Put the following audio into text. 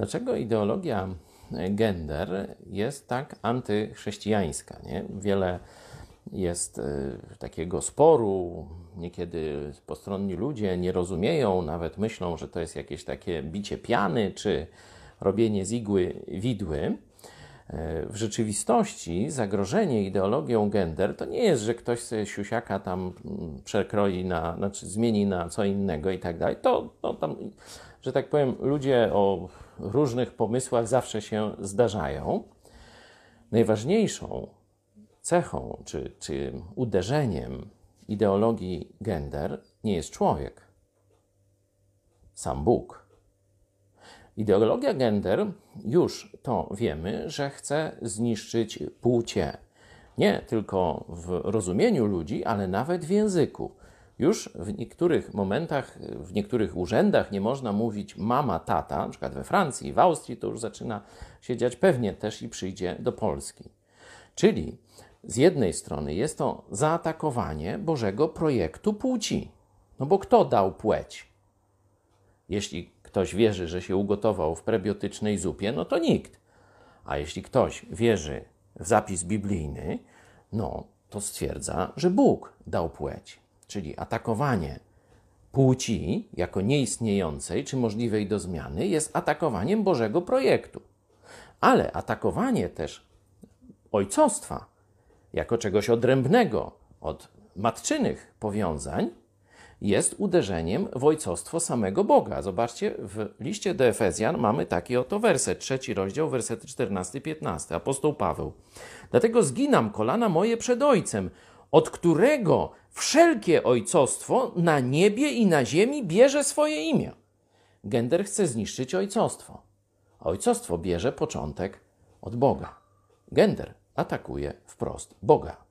Dlaczego ideologia gender jest tak antychrześcijańska? Nie? Wiele jest y, takiego sporu, niekiedy postronni ludzie nie rozumieją, nawet myślą, że to jest jakieś takie bicie piany czy robienie z igły widły. W rzeczywistości zagrożenie ideologią gender to nie jest, że ktoś sobie siusiaka tam mm, przekroi na, znaczy zmieni na co innego i tak dalej. To, to tam, że tak powiem, ludzie o różnych pomysłach zawsze się zdarzają. Najważniejszą cechą czy, czy uderzeniem ideologii gender nie jest człowiek, sam Bóg. Ideologia gender, już to wiemy, że chce zniszczyć płcie. Nie tylko w rozumieniu ludzi, ale nawet w języku. Już w niektórych momentach, w niektórych urzędach nie można mówić mama, tata, na przykład we Francji, w Austrii to już zaczyna się dziać, pewnie też i przyjdzie do Polski. Czyli z jednej strony jest to zaatakowanie Bożego projektu płci. No bo kto dał płeć? Jeśli ktoś wierzy, że się ugotował w prebiotycznej zupie, no to nikt. A jeśli ktoś wierzy w zapis biblijny, no to stwierdza, że Bóg dał płeć. Czyli atakowanie płci jako nieistniejącej czy możliwej do zmiany jest atakowaniem Bożego projektu. Ale atakowanie też ojcostwa jako czegoś odrębnego od matczynych powiązań jest uderzeniem w ojcostwo samego Boga. Zobaczcie, w liście do Efezjan mamy taki oto werset, trzeci rozdział, wersety 14-15. Apostoł Paweł. Dlatego zginam kolana moje przed Ojcem, od którego wszelkie ojcostwo na niebie i na ziemi bierze swoje imię. Gender chce zniszczyć ojcostwo. Ojcostwo bierze początek od Boga. Gender atakuje wprost Boga.